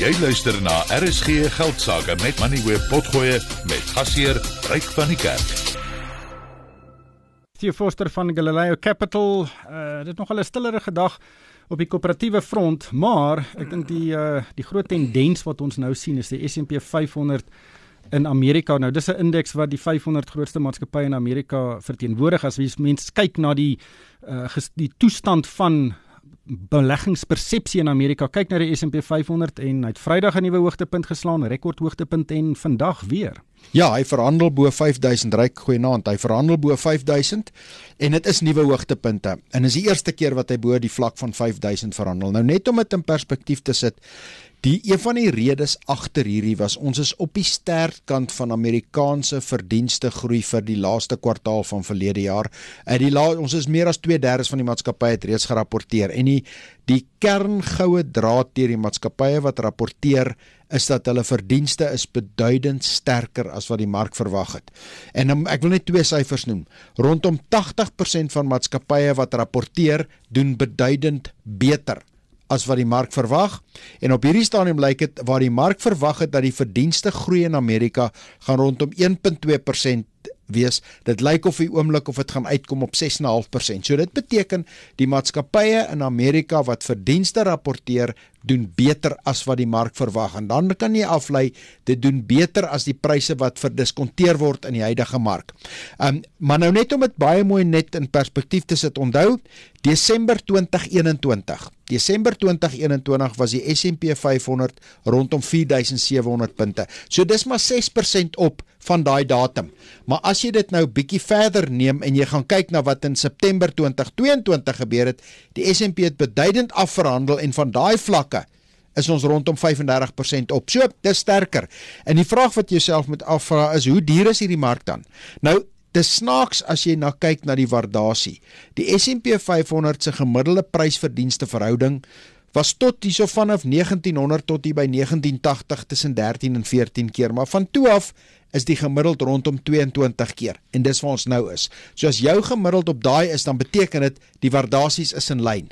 Jy luister na RSG Geldsaake met Money Web Potgoe met gasheer Ryk van die Kerk. Theo Forster van Galileo Capital, uh, dit nog al 'n stillerige dag op die koöperatiewe front, maar ek dink die uh, die groot tendens wat ons nou sien is die S&P 500 in Amerika. Nou dis 'n indeks wat die 500 grootste maatskappye in Amerika verteenwoordig as mens kyk na die uh, die toestand van beleggingspersepsie in Amerika. Kyk na die S&P 500 en hy het Vrydag 'n nuwe hoogtepunt geslaan, rekord hoogtepunt en vandag weer. Ja, hy verhandel bo 5000 ryk goeienaand. Hy verhandel bo 5000 en dit is nuwe hoogtepunte. En is die eerste keer wat hy bo die vlak van 5000 verhandel. Nou net om dit in perspektief te sit, Die een van die redes agter hierdie was ons is op die sterkkant van Amerikaanse verdienste groei vir die laaste kwartaal van verlede jaar. En die la, ons is meer as 2/3 van die maatskappye het reeds gerapporteer en die die kerngoue draad deur die maatskappye wat rapporteer is dat hulle verdienste is beduidend sterker as wat die mark verwag het. En um, ek wil net twee syfers noem. Rondom 80% van maatskappye wat rapporteer, doen beduidend beter as wat die mark verwag en op hierdie stadium lyk dit waar die mark verwag het dat die verdienste groei in Amerika gaan rondom 1.2% wees. Dit lyk of die oomblik of dit gaan uitkom op 6.5%. So dit beteken die maatskappye in Amerika wat verdienste rapporteer doen beter as wat die mark verwag en dan kan jy aflei dit doen beter as die pryse wat verdiskonteer word in die huidige mark. Um maar nou net om dit baie mooi net in perspektief te sit. Onthou Desember 2021 Desember 2021 was die S&P 500 rondom 4700 punte. So dis maar 6% op van daai datum. Maar as jy dit nou bietjie verder neem en jy gaan kyk na wat in September 2022 gebeur het, die S&P het beduidend afverhandel en van daai vlakke is ons rondom 35% op. So, dis sterker. En die vraag wat jy jouself moet afvra is hoe duur is hierdie mark dan? Nou Dis snaaks as jy na kyk na die waardasie. Die S&P 500 se gemiddelde prysverdienste verhouding was tot hierso vanaf 1900 tot hier by 1980 tussen 13 en 14 keer, maar van toe af is die gemiddeld rondom 22 keer en dis waar ons nou is. So as jou gemiddeld op daai is, dan beteken dit die waardasies is in lyn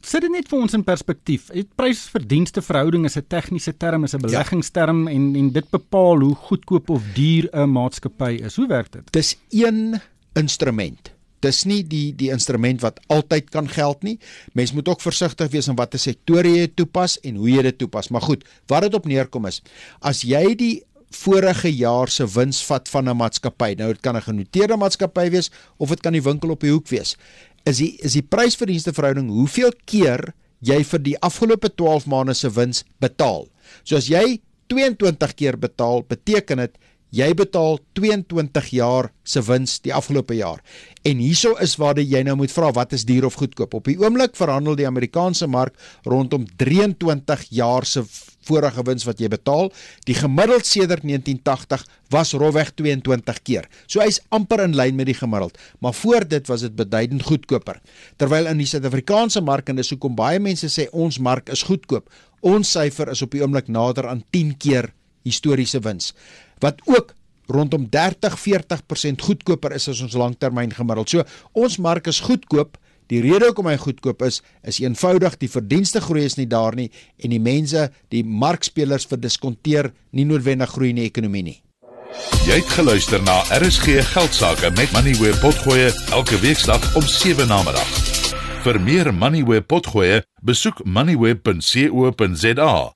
sit dit net vir ons in perspektief. Die prysverdienste verhouding is 'n tegniese term, is 'n ja. beleggingsterm ja. en en dit bepaal hoe goedkoop of duur 'n maatskappy is. Hoe werk dit? Dis een instrument. Dis nie die die instrument wat altyd kan geld nie. Mens moet ook versigtig wees in watter sektore jy toepas en hoe jy dit toepas. Maar goed, wat dit op neerkom is, as jy die vorige jaar se wins vat van 'n maatskappy. Nou dit kan 'n genoteerde maatskappy wees of dit kan die winkel op die hoek wees is die is die prysverdienste verhouding hoeveel keer jy vir die afgelope 12 maande se wins betaal. So as jy 22 keer betaal, beteken dit jy betaal 22 jaar se wins die afgelope jaar. En hieso is waar jy nou moet vra wat is duur of goedkoop. Op die oomblik verhandel die Amerikaanse mark rondom 23 jaar se vorige wins wat jy betaal. Die gemiddeld sedert 1980 was rofweg 22 keer. So hy's amper in lyn met die gemiddeld, maar voor dit was dit beduidend goedkoper. Terwyl in die Suid-Afrikaanse mark en dis hoekom baie mense sê ons mark is goedkoop. Ons syfer is op die oomblik nader aan 10 keer historiese wins wat ook rondom 30-40% goedkoper is as ons langtermyn gemiddeld. So ons mark is goedkoop. Die rede hoekom hy goedkoop is, is eenvoudig die verdienste groei is nie daar nie en die mense, die markspelers verdiskonteer nie noodwendig groei in die ekonomie nie. Jy het geluister na RSG Geldsaake met Money where potgoe elke weeksdag om 7 na middag. Vir meer Money where potgoe, besoek moneyweb.co.za